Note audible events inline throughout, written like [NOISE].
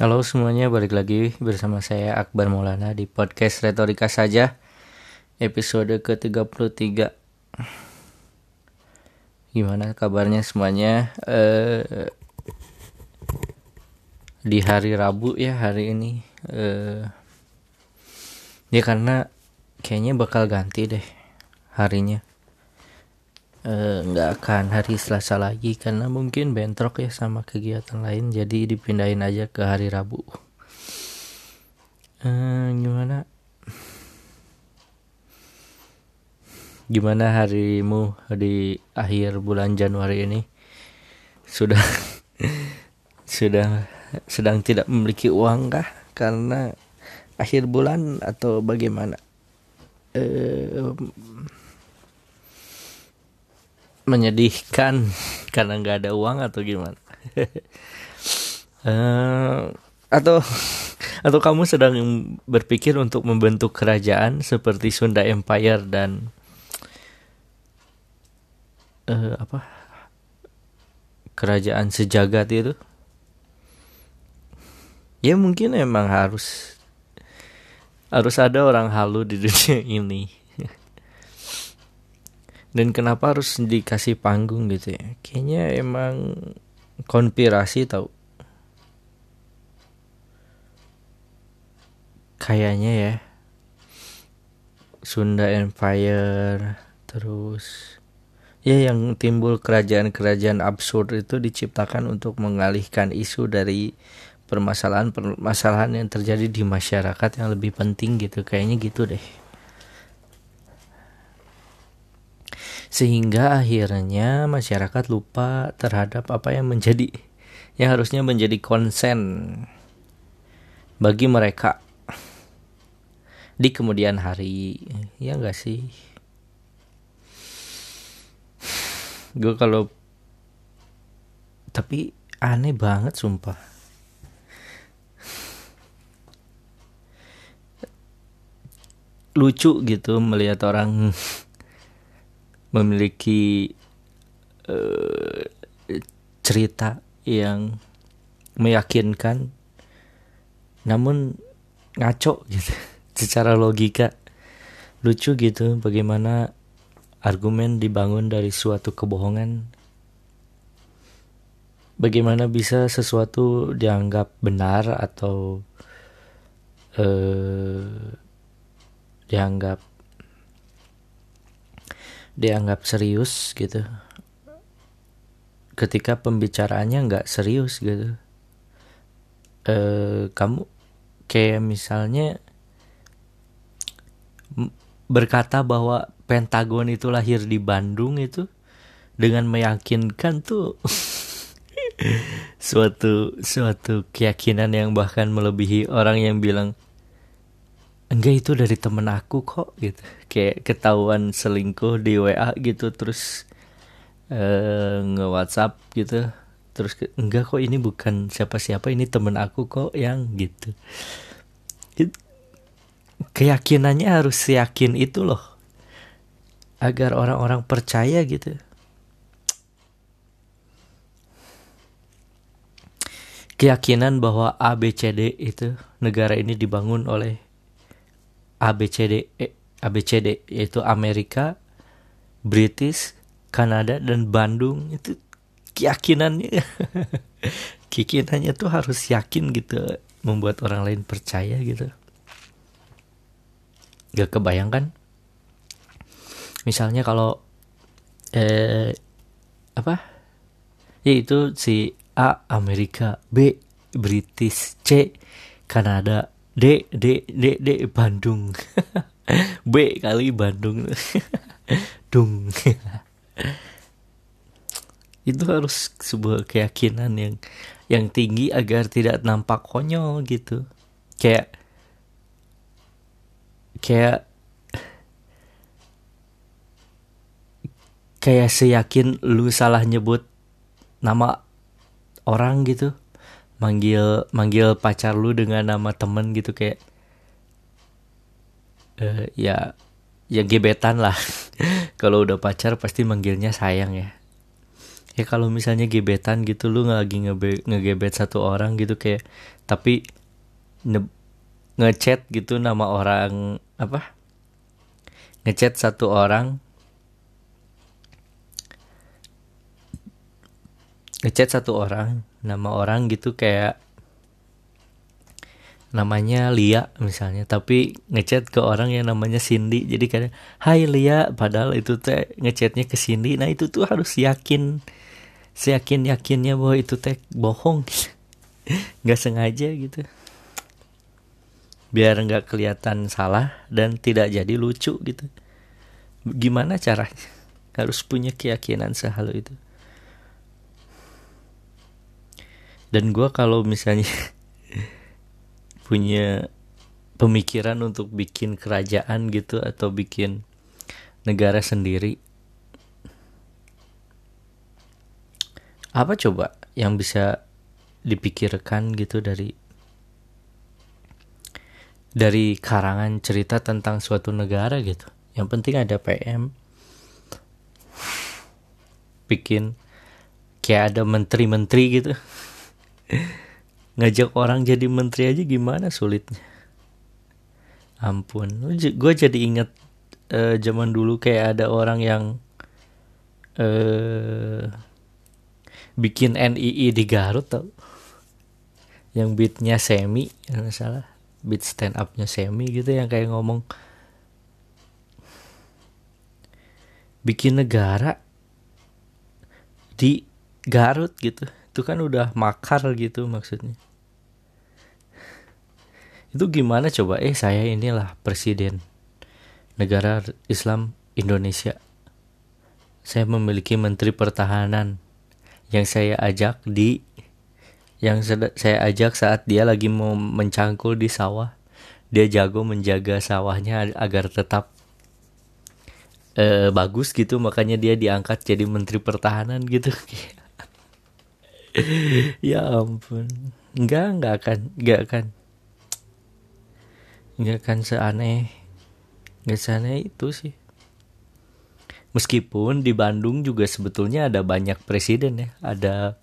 Halo semuanya, balik lagi bersama saya Akbar Maulana di podcast Retorika Saja Episode ke-33 Gimana kabarnya semuanya? Eh, di hari Rabu ya hari ini. Eh, Ya karena kayaknya bakal ganti deh harinya nggak uh, akan hari Selasa lagi karena mungkin bentrok ya sama kegiatan lain jadi dipindahin aja ke hari Rabu. Uh, gimana? Gimana harimu di akhir bulan Januari ini? Sudah [LAUGHS] sudah sedang tidak memiliki uang kah karena akhir bulan atau bagaimana? Uh, menyedihkan karena nggak ada uang atau gimana? Uh, [LAUGHS] atau atau kamu sedang berpikir untuk membentuk kerajaan seperti Sunda Empire dan uh, apa? Kerajaan sejagat itu? Ya mungkin emang harus harus ada orang halu di dunia [LAUGHS] ini dan kenapa harus dikasih panggung gitu ya? Kayaknya emang konspirasi tau. Kayaknya ya. Sunda Empire terus ya yang timbul kerajaan-kerajaan absurd itu diciptakan untuk mengalihkan isu dari permasalahan-permasalahan yang terjadi di masyarakat yang lebih penting gitu. Kayaknya gitu deh sehingga akhirnya masyarakat lupa terhadap apa yang menjadi yang harusnya menjadi konsen bagi mereka di kemudian hari. Ya enggak sih? Gue kalau tapi aneh banget sumpah. Lucu gitu melihat orang memiliki uh, cerita yang meyakinkan namun ngaco gitu [LAUGHS] secara logika. Lucu gitu bagaimana argumen dibangun dari suatu kebohongan. Bagaimana bisa sesuatu dianggap benar atau uh, dianggap dianggap serius gitu. Ketika pembicaraannya nggak serius gitu. E, kamu kayak misalnya berkata bahwa Pentagon itu lahir di Bandung itu dengan meyakinkan tuh [LAUGHS] suatu suatu keyakinan yang bahkan melebihi orang yang bilang enggak itu dari temen aku kok gitu kayak ketahuan selingkuh di WA gitu terus uh, nge WhatsApp gitu. Terus enggak kok ini bukan siapa-siapa ini temen aku kok yang gitu. It, keyakinannya harus yakin itu loh. Agar orang-orang percaya gitu. Keyakinan bahwa ABCD itu negara ini dibangun oleh ABCD eh, ABCD yaitu Amerika, British, Kanada dan Bandung. Itu keyakinannya. [LAUGHS] Keyakinannya tuh harus yakin gitu membuat orang lain percaya gitu. Gak kebayangkan misalnya kalau eh apa? Yaitu si A Amerika B British C Kanada D D D D Bandung [LAUGHS] B kali Bandung. [LAUGHS] Dung. Itu harus sebuah keyakinan yang yang tinggi agar tidak nampak konyol gitu. Kayak kayak kayak seyakin lu salah nyebut nama orang gitu. Manggil manggil pacar lu dengan nama temen gitu kayak uh, ya ya gebetan lah. [LAUGHS] Kalau udah pacar pasti manggilnya sayang ya. Ya kalau misalnya gebetan gitu lu lagi ngebe ngegebet satu orang gitu kayak tapi ngechat gitu nama orang apa? Ngechat satu orang. Ngechat satu orang nama orang gitu kayak namanya Lia misalnya tapi ngechat ke orang yang namanya Cindy. Jadi kayak Hai Lia padahal itu teh ngechatnya ke Cindy. Nah itu tuh harus yakin seyakin yakinnya bahwa itu teh bohong. [LAUGHS] Nggak sengaja gitu. Biar nggak kelihatan salah dan tidak jadi lucu gitu. Gimana caranya? Harus punya keyakinan sehalu itu. Dan gue kalau misalnya [LAUGHS] punya pemikiran untuk bikin kerajaan gitu atau bikin negara sendiri. Apa coba yang bisa dipikirkan gitu dari dari karangan cerita tentang suatu negara gitu? Yang penting ada PM bikin kayak ada menteri-menteri gitu [LAUGHS] ngajak orang jadi menteri aja gimana sulitnya? Ampun gue jadi inget uh, zaman dulu kayak ada orang yang uh, bikin NII di Garut tau. Yang beatnya semi yang salah. Beat stand upnya semi gitu yang kayak ngomong bikin negara di Garut gitu. Itu kan udah makar gitu maksudnya itu gimana coba? Eh saya inilah presiden negara Islam Indonesia. Saya memiliki menteri pertahanan yang saya ajak di yang saya ajak saat dia lagi mau mencangkul di sawah. Dia jago menjaga sawahnya agar tetap uh, bagus gitu. Makanya dia diangkat jadi menteri pertahanan gitu. [LAUGHS] Ya ampun. Enggak enggak akan enggak akan enggak akan seaneh. Enggak seaneh itu sih. Meskipun di Bandung juga sebetulnya ada banyak presiden ya. Ada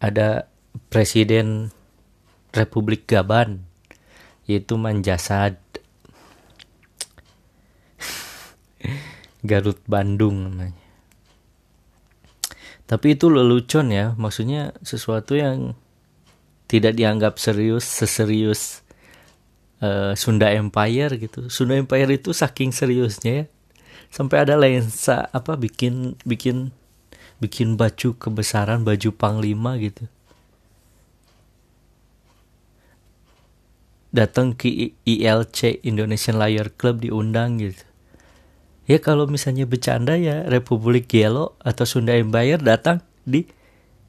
ada presiden Republik Gaban yaitu Manjasad. [LAUGHS] Garut Bandung namanya. Tapi itu lelucon ya. Maksudnya sesuatu yang tidak dianggap serius seserius uh, Sunda Empire gitu. Sunda Empire itu saking seriusnya ya. Sampai ada lensa apa bikin bikin bikin baju kebesaran baju panglima gitu. Datang ke ILC Indonesian Liar Club diundang gitu. Ya kalau misalnya bercanda ya Republik Gelo atau Sunda Empire datang di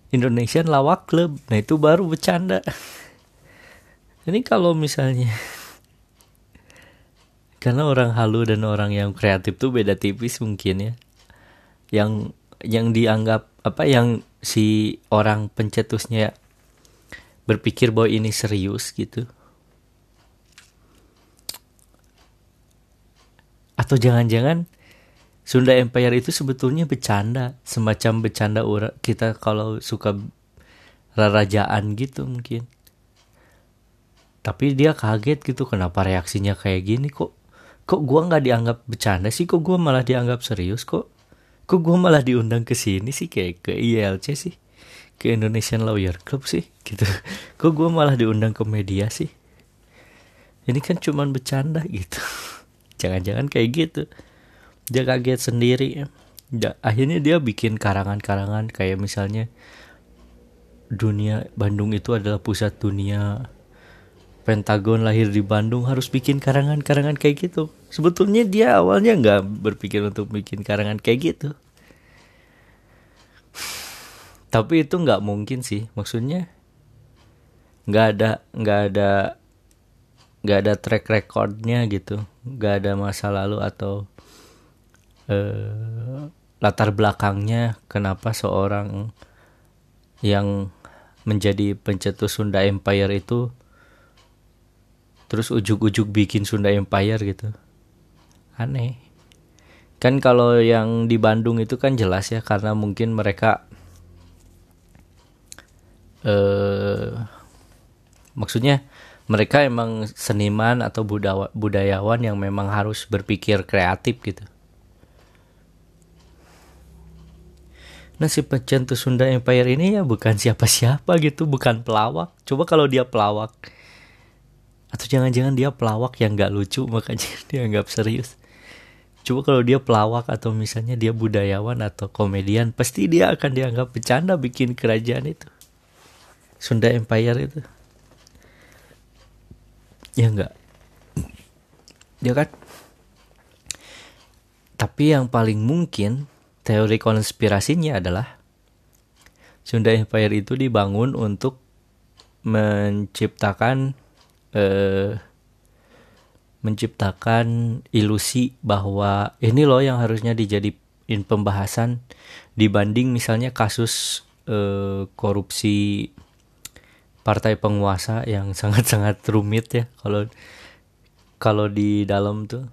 Indonesian Lawak Club. Nah itu baru bercanda. [LAUGHS] Ini kalau misalnya karena orang halu dan orang yang kreatif tuh beda tipis mungkin ya. Yang yang dianggap apa yang si orang pencetusnya berpikir bahwa ini serius gitu. Atau jangan-jangan Sunda Empire itu sebetulnya bercanda semacam bercanda kita kalau suka rarajaan gitu mungkin. Tapi dia kaget gitu kenapa reaksinya kayak gini kok kok gua nggak dianggap bercanda sih? Kok gua malah dianggap serius kok? Kok gua malah diundang ke sini sih? Kayak ke ILC sih. Ke Indonesian Lawyer Club sih gitu. [LAUGHS] Kok gua malah diundang ke media sih? Ini kan cuman bercanda gitu. [LAUGHS] Jangan-jangan kayak gitu. Dia kaget sendiri. Ya, akhirnya dia bikin karangan-karangan. Kayak misalnya dunia Bandung itu adalah pusat dunia Pentagon lahir di Bandung harus bikin karangan-karangan kayak gitu. Sebetulnya dia awalnya nggak berpikir untuk bikin karangan kayak gitu. Tapi itu nggak mungkin sih, maksudnya nggak ada nggak ada nggak ada track recordnya gitu nggak ada masa lalu atau uh, latar belakangnya kenapa seorang yang menjadi pencetus Sunda Empire itu terus ujuk-ujuk bikin Sunda Empire gitu aneh kan kalau yang di Bandung itu kan jelas ya karena mungkin mereka eh maksudnya mereka emang seniman atau budayawan yang memang harus berpikir kreatif gitu. Nah si Sunda Empire ini ya bukan siapa-siapa gitu, bukan pelawak. Coba kalau dia pelawak, atau jangan-jangan dia pelawak yang gak lucu [LAUGHS] makanya dia anggap serius. Coba kalau dia pelawak atau misalnya dia budayawan atau komedian, pasti dia akan dianggap bercanda bikin kerajaan itu. Sunda Empire itu. Ya enggak. Ya kan? Tapi yang paling mungkin teori konspirasinya adalah Sunda Empire itu dibangun untuk menciptakan eh, menciptakan ilusi bahwa ini loh yang harusnya dijadiin pembahasan dibanding misalnya kasus eh, korupsi partai penguasa yang [LAUGHS] sangat-sangat rumit ya kalau kalau di dalam tuh.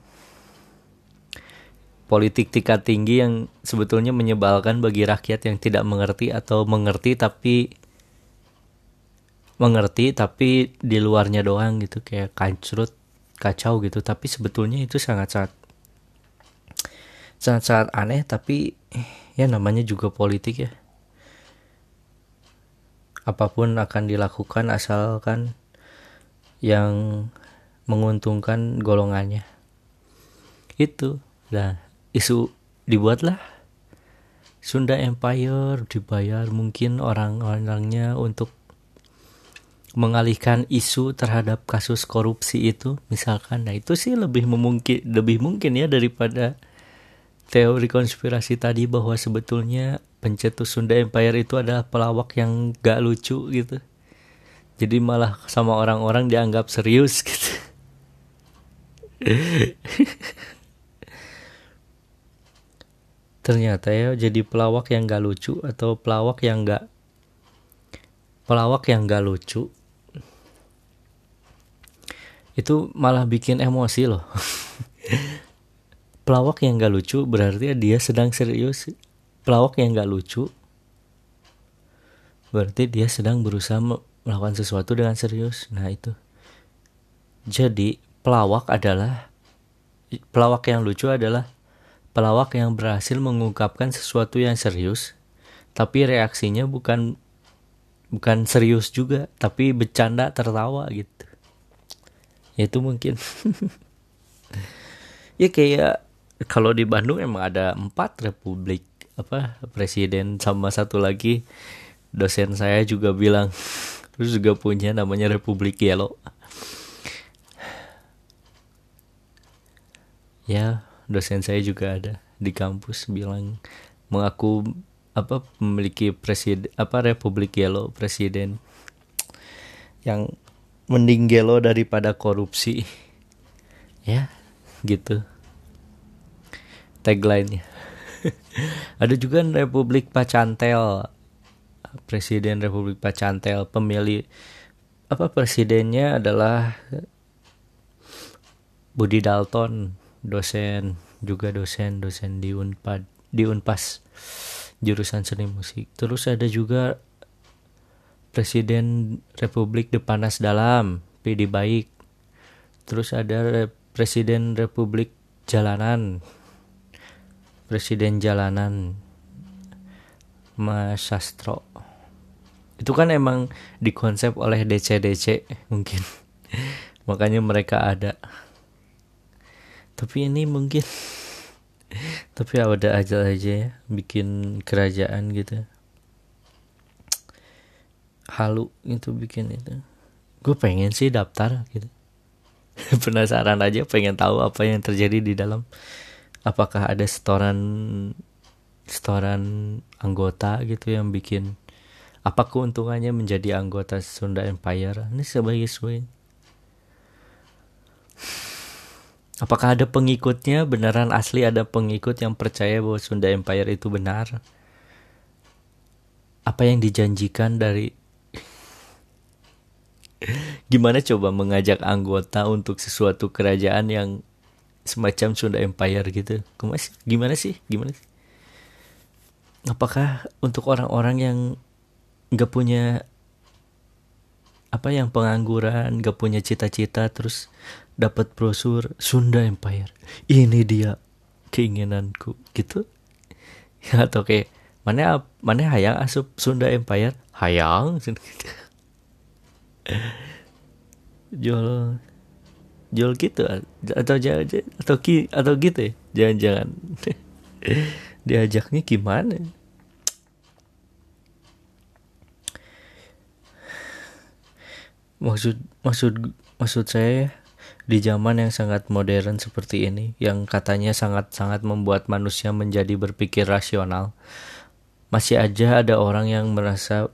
Politik tingkat tinggi yang sebetulnya menyebalkan bagi rakyat yang tidak mengerti atau mengerti tapi mengerti tapi di luarnya doang gitu kayak kancrut kacau gitu. Tapi sebetulnya itu sangat-sangat sangat-sangat aneh tapi ya namanya juga politik ya. Apa pun akan dilakukan asalkan yang menguntungkan golongannya. Itu nah isu dibuatlah. Sunda Empire dibayar mungkin orang-orangnya untuk mengalihkan isu terhadap kasus korupsi itu misalkan. Nah itu sih lebih memungkin lebih mungkin ya daripada teori konspirasi tadi bahwa sebetulnya pencetus Sunda Empire itu adalah pelawak yang gak lucu gitu. Jadi malah sama orang-orang dianggap serius [LAUGHS] gitu. Ternyata ya jadi pelawak yang gak lucu atau pelawak yang gak pelawak yang gak lucu itu malah bikin emosi loh. Pelawak yang gak lucu berarti dia sedang serius. Pelawak yang gak lucu berarti dia sedang berusaha melakukan sesuatu dengan serius. Nah itu. Jadi pelawak adalah pelawak yang lucu adalah pelawak yang berhasil mengungkapkan sesuatu yang serius tapi reaksinya bukan bukan serius juga tapi bercanda tertawa gitu ya itu mungkin. Ya kayak kalau di Bandung emang ada empat republik apa presiden sama satu lagi. Dosen saya juga bilang [LAUGHS] terus juga punya namanya Republik Yellow. Ya dosen saya juga ada di kampus bilang mengaku apa memiliki presiden apa Republik Yellow presiden yang mending gelo daripada korupsi ya gitu tagline-nya. [LAUGHS] Ada juga Republik Pacantel. Presiden Republik Pacantel, pemilih apa presidennya adalah Budi Dalton, dosen juga dosen dosen di Unpad di Unpas jurusan seni musik. Terus ada juga Presiden Republik Depanas Dalam, PD Baik. Terus ada Presiden Republik Jalanan, presiden jalanan Mas Sastro. Itu kan emang dikonsep oleh DC-DC mungkin. [LAUGHS] Makanya mereka ada. Tapi ini mungkin. [LAUGHS] Tapi ada aja aja ya bikin kerajaan gitu halu itu bikin itu. Gue pengen sih daftar gitu. [LAUGHS] Penasaran aja pengen tahu apa yang terjadi di dalam. Apakah ada setoran setoran anggota gitu yang bikin apa keuntungannya menjadi anggota Sunda Empire? Ini sebagai sebagai apakah ada pengikutnya? Beneran asli ada pengikut yang percaya bahwa Sunda Empire itu benar? Apa yang dijanjikan dari gimana coba mengajak anggota untuk sesuatu kerajaan yang semacam Sunda Empire gitu? Gimana sih? Gimana sih? Apakah untuk orang-orang yang nggak punya apa yang pengangguran gak punya cita-cita terus dapat brosur Sunda Empire? Ini dia keinginanku gitu? Ya [LAUGHS] atau kayak mana mana hayang asup Sunda Empire? Hayang [LAUGHS] jual jual gitu atau atau ki atau gitu ya jangan-jangan [LAUGHS] diajaknya gimana? Maksud maksud maksud saya di zaman yang sangat modern seperti ini yang katanya sangat-sangat membuat manusia menjadi berpikir rasional masih aja ada orang yang merasa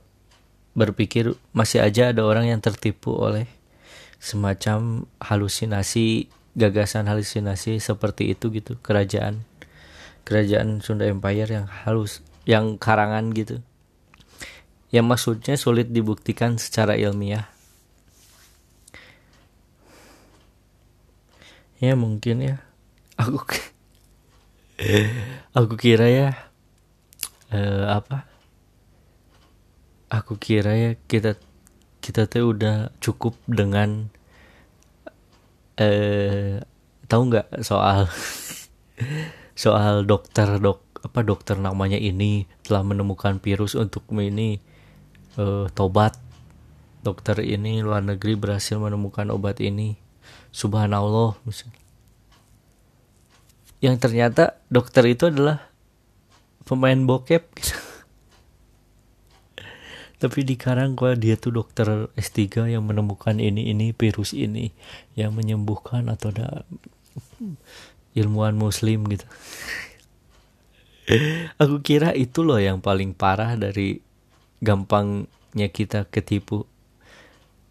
berpikir masih aja ada orang yang tertipu oleh semacam halusinasi gagasan halusinasi seperti itu gitu kerajaan kerajaan Sunda Empire yang halus yang karangan gitu. Yang maksudnya sulit dibuktikan secara ilmiah. Ya mungkin ya. Aku [LAUGHS] aku kira ya uh, apa aku kira ya kita kita tuh udah cukup dengan eh tahu nggak soal [LAUGHS] soal dokter dok apa dokter namanya ini telah menemukan virus untuk ini uh, tobat. Dokter ini luar negeri berhasil menemukan obat ini. Subhanallah. Yang ternyata dokter itu adalah pemain bokep. gitu. [LAUGHS] tapi di Karang gua dia tuh dokter S3 yang menemukan ini ini virus ini yang menyembuhkan atau ada ilmuwan muslim gitu [LAUGHS] aku kira itu loh yang paling parah dari gampangnya kita ketipu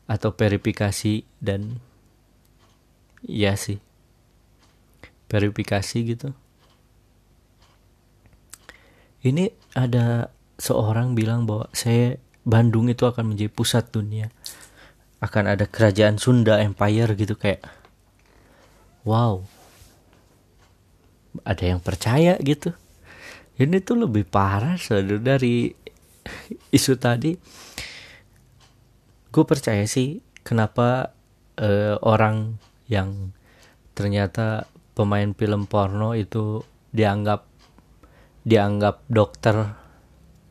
atau verifikasi dan Iya sih. Verifikasi gitu. Ini ada seorang bilang bahwa saya Bandung itu akan menjadi pusat dunia. Akan ada kerajaan Sunda Empire gitu kayak wow. Ada yang percaya gitu. Ini tuh lebih parah dari [LAUGHS] isu tadi. Gue percaya sih kenapa uh, orang yang ternyata pemain film porno itu dianggap dianggap dokter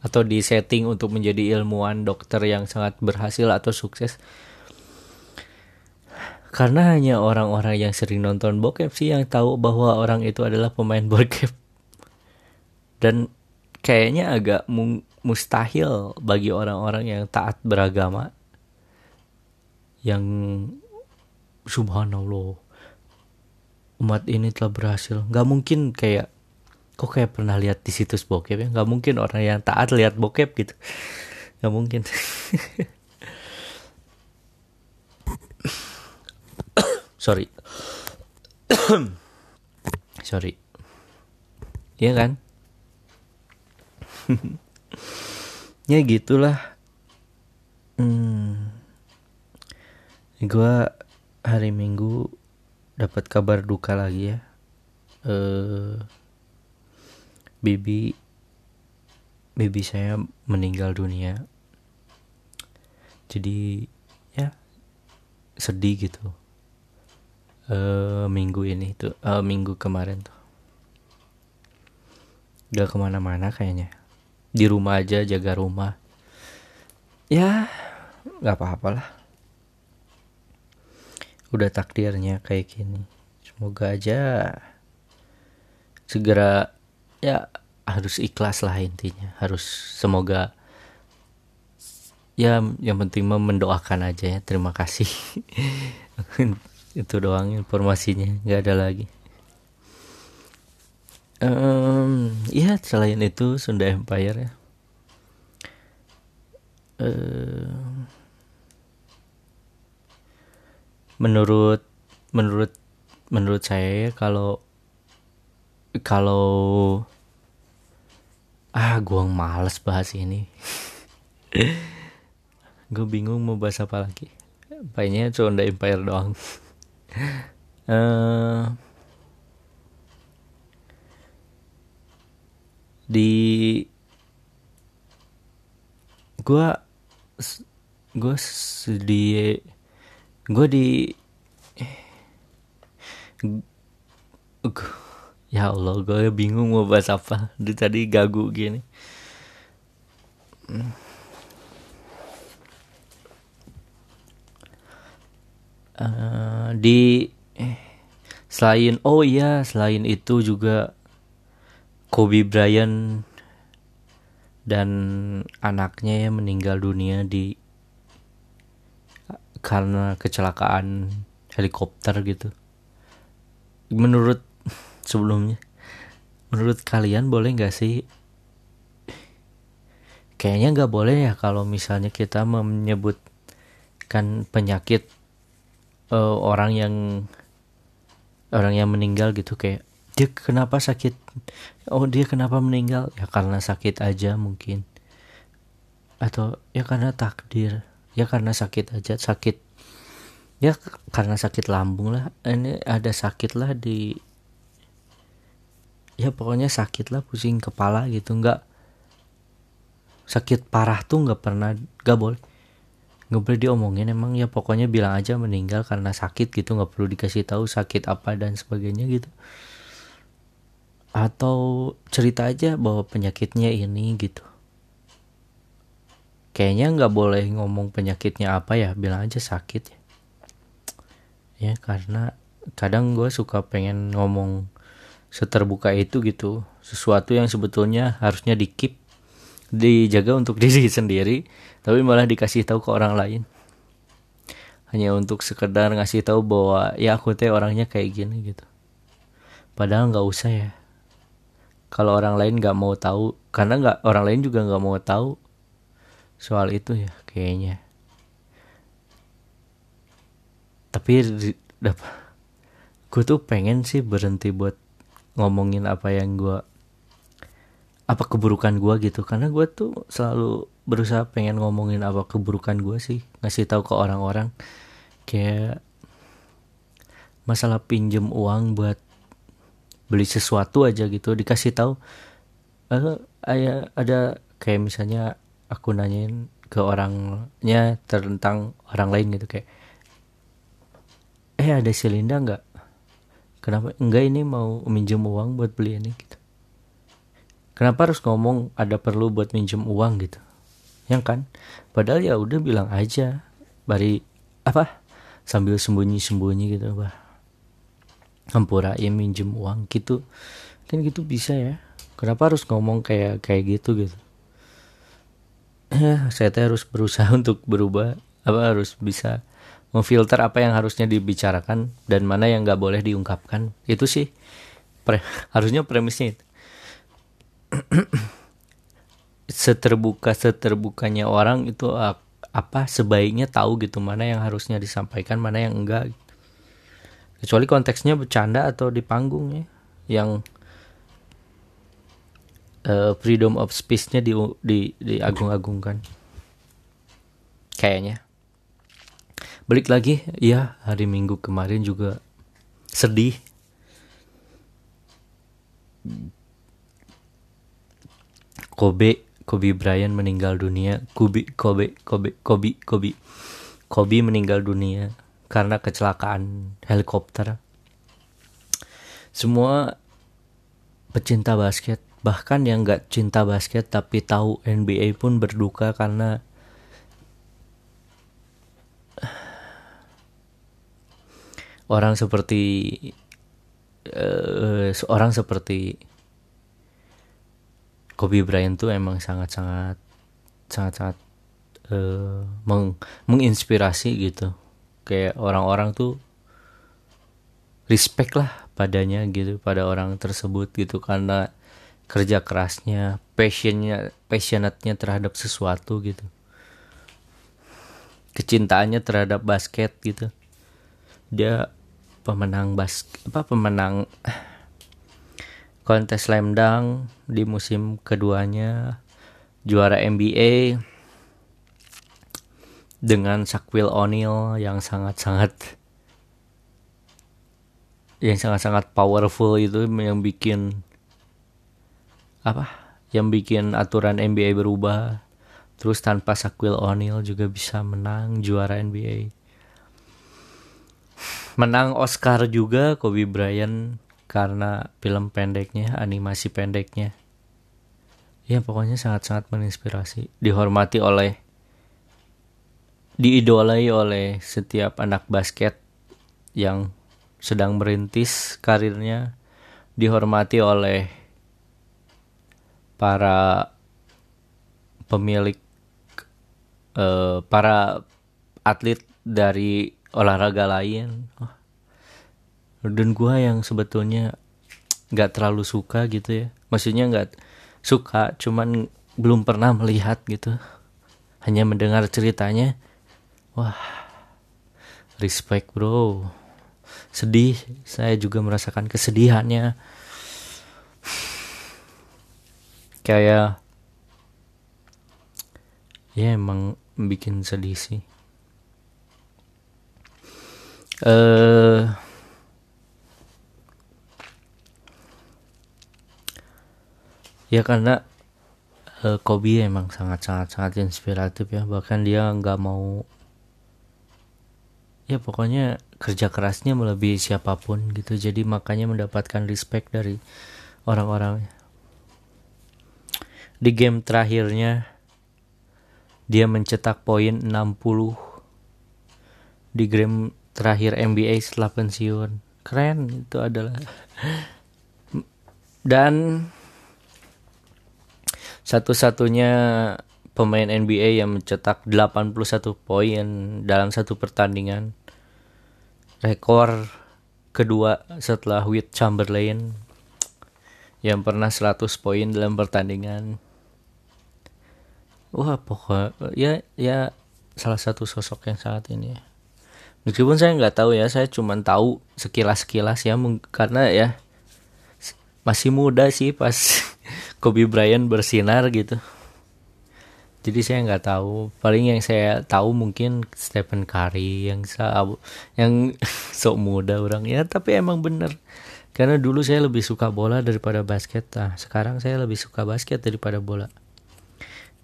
atau di setting untuk menjadi ilmuwan dokter yang sangat berhasil atau sukses. Karena hanya orang-orang yang sering nonton bokep sih yang tahu bahwa orang itu adalah pemain [LAUGHS] bokep. Dan kayaknya agak mustahil bagi orang-orang yang taat beragama. Yang subhanallah umat ini telah berhasil. Nggak mungkin kayak kok kayak pernah lihat di situs bokep ya? Nggak mungkin orang yang taat lihat bokep gitu. Nggak mungkin. Sorry. Sorry. Iya kan? Ya gitulah. Hmm. gue hari Minggu dapat kabar duka lagi ya. Eh bibi bibi saya meninggal dunia. Jadi ya sedih gitu. Eh minggu ini tuh eh, minggu kemarin tuh. Gak ke mana-mana kayaknya. Di rumah aja jaga rumah. Ya nggak apa-apa lah udah takdirnya kayak gini semoga aja segera ya harus ikhlas lah intinya. Harus semoga ya yang penting mendoakan aja ya. Terima kasih. [LAUGHS] Itu doang informasinya. Nggak ada lagi. Um, ya selain itu Sunda Empire ya. Uh, menurut menurut menurut saya kalau kalau ah gua males bahas ini. [LAUGHS] Gue bingung mau bahas apa lagi. Kayaknya cuma empire doang. Uh, [LAUGHS] di gue gue di eh, gue di gue ya Allah gue bingung mau bahas apa di tadi gagu gini uh, di selain oh iya selain itu juga Kobe Bryant dan anaknya yang meninggal dunia di karena kecelakaan helikopter gitu. Menurut sebelumnya, menurut kalian boleh nggak sih? Kayaknya nggak boleh ya kalau misalnya kita menyebutkan penyakit uh, orang yang orang yang meninggal gitu kayak dia kenapa sakit? Oh dia kenapa meninggal? Ya karena sakit aja mungkin. Atau ya karena takdir. Ya karena sakit aja. Sakit. Ya karena sakit lambung lah. Ini ada sakit lah di ya pokoknya sakit lah pusing kepala gitu. Nggak sakit parah tuh nggak pernah nggak boleh. Nggak boleh diomongin emang ya pokoknya bilang aja meninggal karena sakit gitu. Nggak perlu dikasih tahu sakit apa dan sebagainya gitu. Atau cerita aja bahwa penyakitnya ini gitu. Kayaknya nggak boleh ngomong penyakitnya apa ya bilang aja sakit ya. Ya karena kadang gue suka pengen ngomong seterbuka itu gitu sesuatu yang sebetulnya harusnya di keep dijaga untuk [LAUGHS] diri sendiri tapi malah dikasih tahu ke orang lain. Hanya untuk sekedar ngasih tahu bahwa ya aku teh orangnya kayak gini gitu. Padahal nggak usah ya. Kalau orang lain nggak mau tahu karena nggak orang lain juga nggak mau tahu soal itu ya kayaknya. Tapi [LAUGHS] gue tuh pengen sih berhenti buat ngomongin apa yang gue apa keburukan gue gitu. Karena gue tuh selalu berusaha pengen ngomongin apa keburukan gue sih. Ngasih tahu ke orang-orang kayak masalah pinjem uang buat beli sesuatu aja gitu. Dikasih tahu uh, ada ada kayak misalnya aku nanyain ke orangnya tentang orang lain gitu kayak eh ada si Linda nggak kenapa enggak ini mau minjem uang buat beli ini gitu? Kenapa harus ngomong ada perlu buat minjem uang gitu? Yang kan? Padahal ya udah bilang aja bari apa? Sambil sembunyi sembunyi gitu bah. Ya minjem uang gitu. Kan gitu bisa ya. Kenapa harus ngomong kayak kayak gitu gitu? Ya [CLEARS THROAT] saya harus berusaha untuk berubah apa harus bisa memfilter apa yang harusnya dibicarakan dan mana yang nggak boleh diungkapkan. Itu sih pre, [LAUGHS] harusnya premisnya itu. [CLEARS THROAT] Seterbuka seterbukanya orang itu apa sebaiknya tahu gitu mana yang harusnya disampaikan mana yang enggak kecuali konteksnya bercanda atau di panggung ya yang uh, freedom of speech-nya di di diagung-agungkan. Kayaknya balik lagi ya hari minggu kemarin juga sedih. Kobe Kobe Bryant meninggal dunia. Kobe Kobe Kobe Kobe Kobe. Kobe meninggal dunia karena kecelakaan helikopter. Semua pecinta basket, bahkan yang nggak cinta basket tapi tahu NBA pun berduka karena orang seperti uh, seorang seperti Kobe Bryant tuh emang sangat-sangat sangat-sangat uh, meng menginspirasi gitu. Kayak orang-orang tuh respect lah padanya gitu pada orang tersebut gitu. Karena kerja kerasnya passionnya passionate-nya terhadap sesuatu gitu. Kecintaannya terhadap basket gitu dia pemenang bas apa pemenang kontes slam dunk di musim keduanya juara NBA dengan Shaquille O'Neal yang sangat-sangat yang sangat-sangat powerful itu yang bikin apa yang bikin aturan NBA berubah. Terus tanpa Shaquille O'Neal juga bisa menang juara NBA menang Oscar juga Kobe Bryant karena film pendeknya animasi pendeknya. Ya pokoknya sangat-sangat menginspirasi dihormati oleh diidolai oleh setiap anak basket yang sedang merintis karirnya dihormati oleh para pemilik uh, para atlet dari olahraga lain. Dan gua yang sebetulnya nggak terlalu suka gitu ya. Maksudnya nggak suka cuman belum pernah melihat gitu. Hanya mendengar ceritanya. Wah respect bro. Sedih. Saya juga merasakan kesedihannya. Kayak ya emang bikin sedih sih uh, ya karena uh, Kobe emang sangat sangat sangat inspiratif ya. Bahkan dia nggak mau ya pokoknya kerja kerasnya melebihi siapa pun gitu. Jadi makanya mendapatkan respect dari orang-orang. Di game terakhirnya dia mencetak poin 60 di game terakhir NBA setelah pensiun keren itu adalah dan satu-satunya pemain NBA yang mencetak 81 poin dalam satu pertandingan. Rekor kedua setelah Wilt Chamberlain yang pernah 100 poin dalam pertandingan. Wah, pokok ya ya salah satu sosok yang saat ini ya. Meskipun saya nggak tahu ya, saya cuma tahu sekilas-sekilas ya karena ya masih muda sih pas [LAUGHS] Kobe Bryant bersinar gitu. Jadi saya nggak tahu. Paling yang saya tahu mungkin Stephen Curry yang yang [LAUGHS] sok muda orang. Ya tapi emang bener. Karena dulu saya lebih suka bola daripada basket. Nah sekarang saya lebih suka basket daripada bola.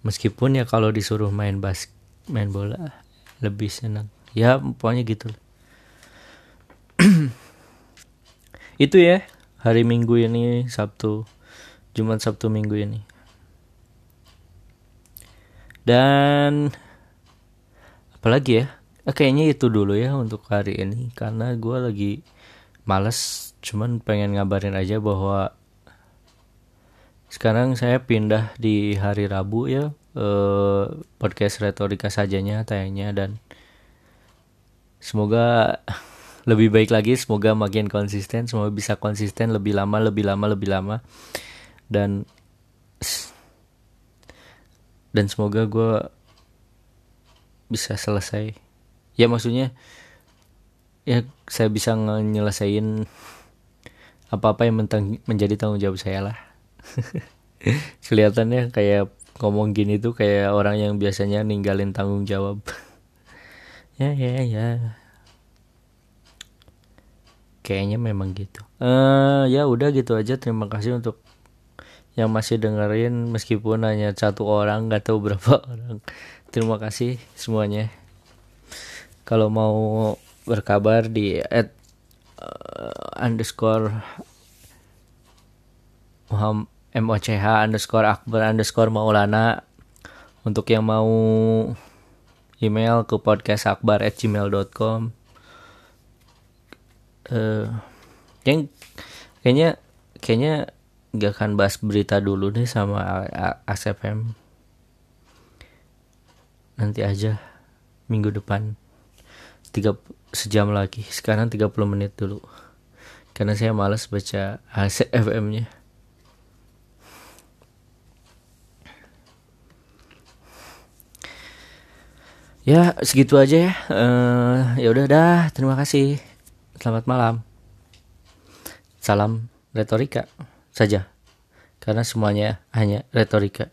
Meskipun ya kalau disuruh main bas main bola lebih senang ya pokoknya gitu [CLEARS THROAT] itu ya hari minggu ini Sabtu Jumat Sabtu Minggu ini. Dan apalagi ya? Eh, kayaknya itu dulu ya untuk hari ini karena gue lagi males cuman pengen ngabarin aja bahwa sekarang saya pindah di hari Rabu ya eh, podcast retorika sajanya tayangnya dan semoga [LAUGHS] lebih baik lagi semoga makin konsisten semoga bisa konsisten lebih lama lebih lama lebih lama. Dan dan semoga gue bisa selesai. Ya maksudnya ya saya bisa nyelesain apa-apa yang menjadi tanggung jawab saya lah. [LAUGHS] Kelihatannya kayak ngomong gini tuh kayak orang yang biasanya ninggalin tanggung jawab [LAUGHS] ya ya ya. Kayaknya memang gitu. Eh uh, ya udah gitu aja. Terima kasih untuk yang masih dengerin. Meskipun hanya satu orang nggak tahu berapa [LAUGHS] orang. Terima kasih semuanya. Kalau mau berkabar di at uh, underscore moch underscore akbar underscore maulana. Untuk yang mau email ke podcast akbar at gmail.com uh, yang kayaknya kayaknya gak akan bahas berita dulu deh sama ASFM nanti aja minggu depan. Tiga sejam lagi. Sekarang 30 menit dulu. Karena saya malas baca ASFM nya ya segitu aja ya. Uh, ya udah dah. Terima kasih. Selamat malam. Salam retorika saja. Karena semuanya hanya retorika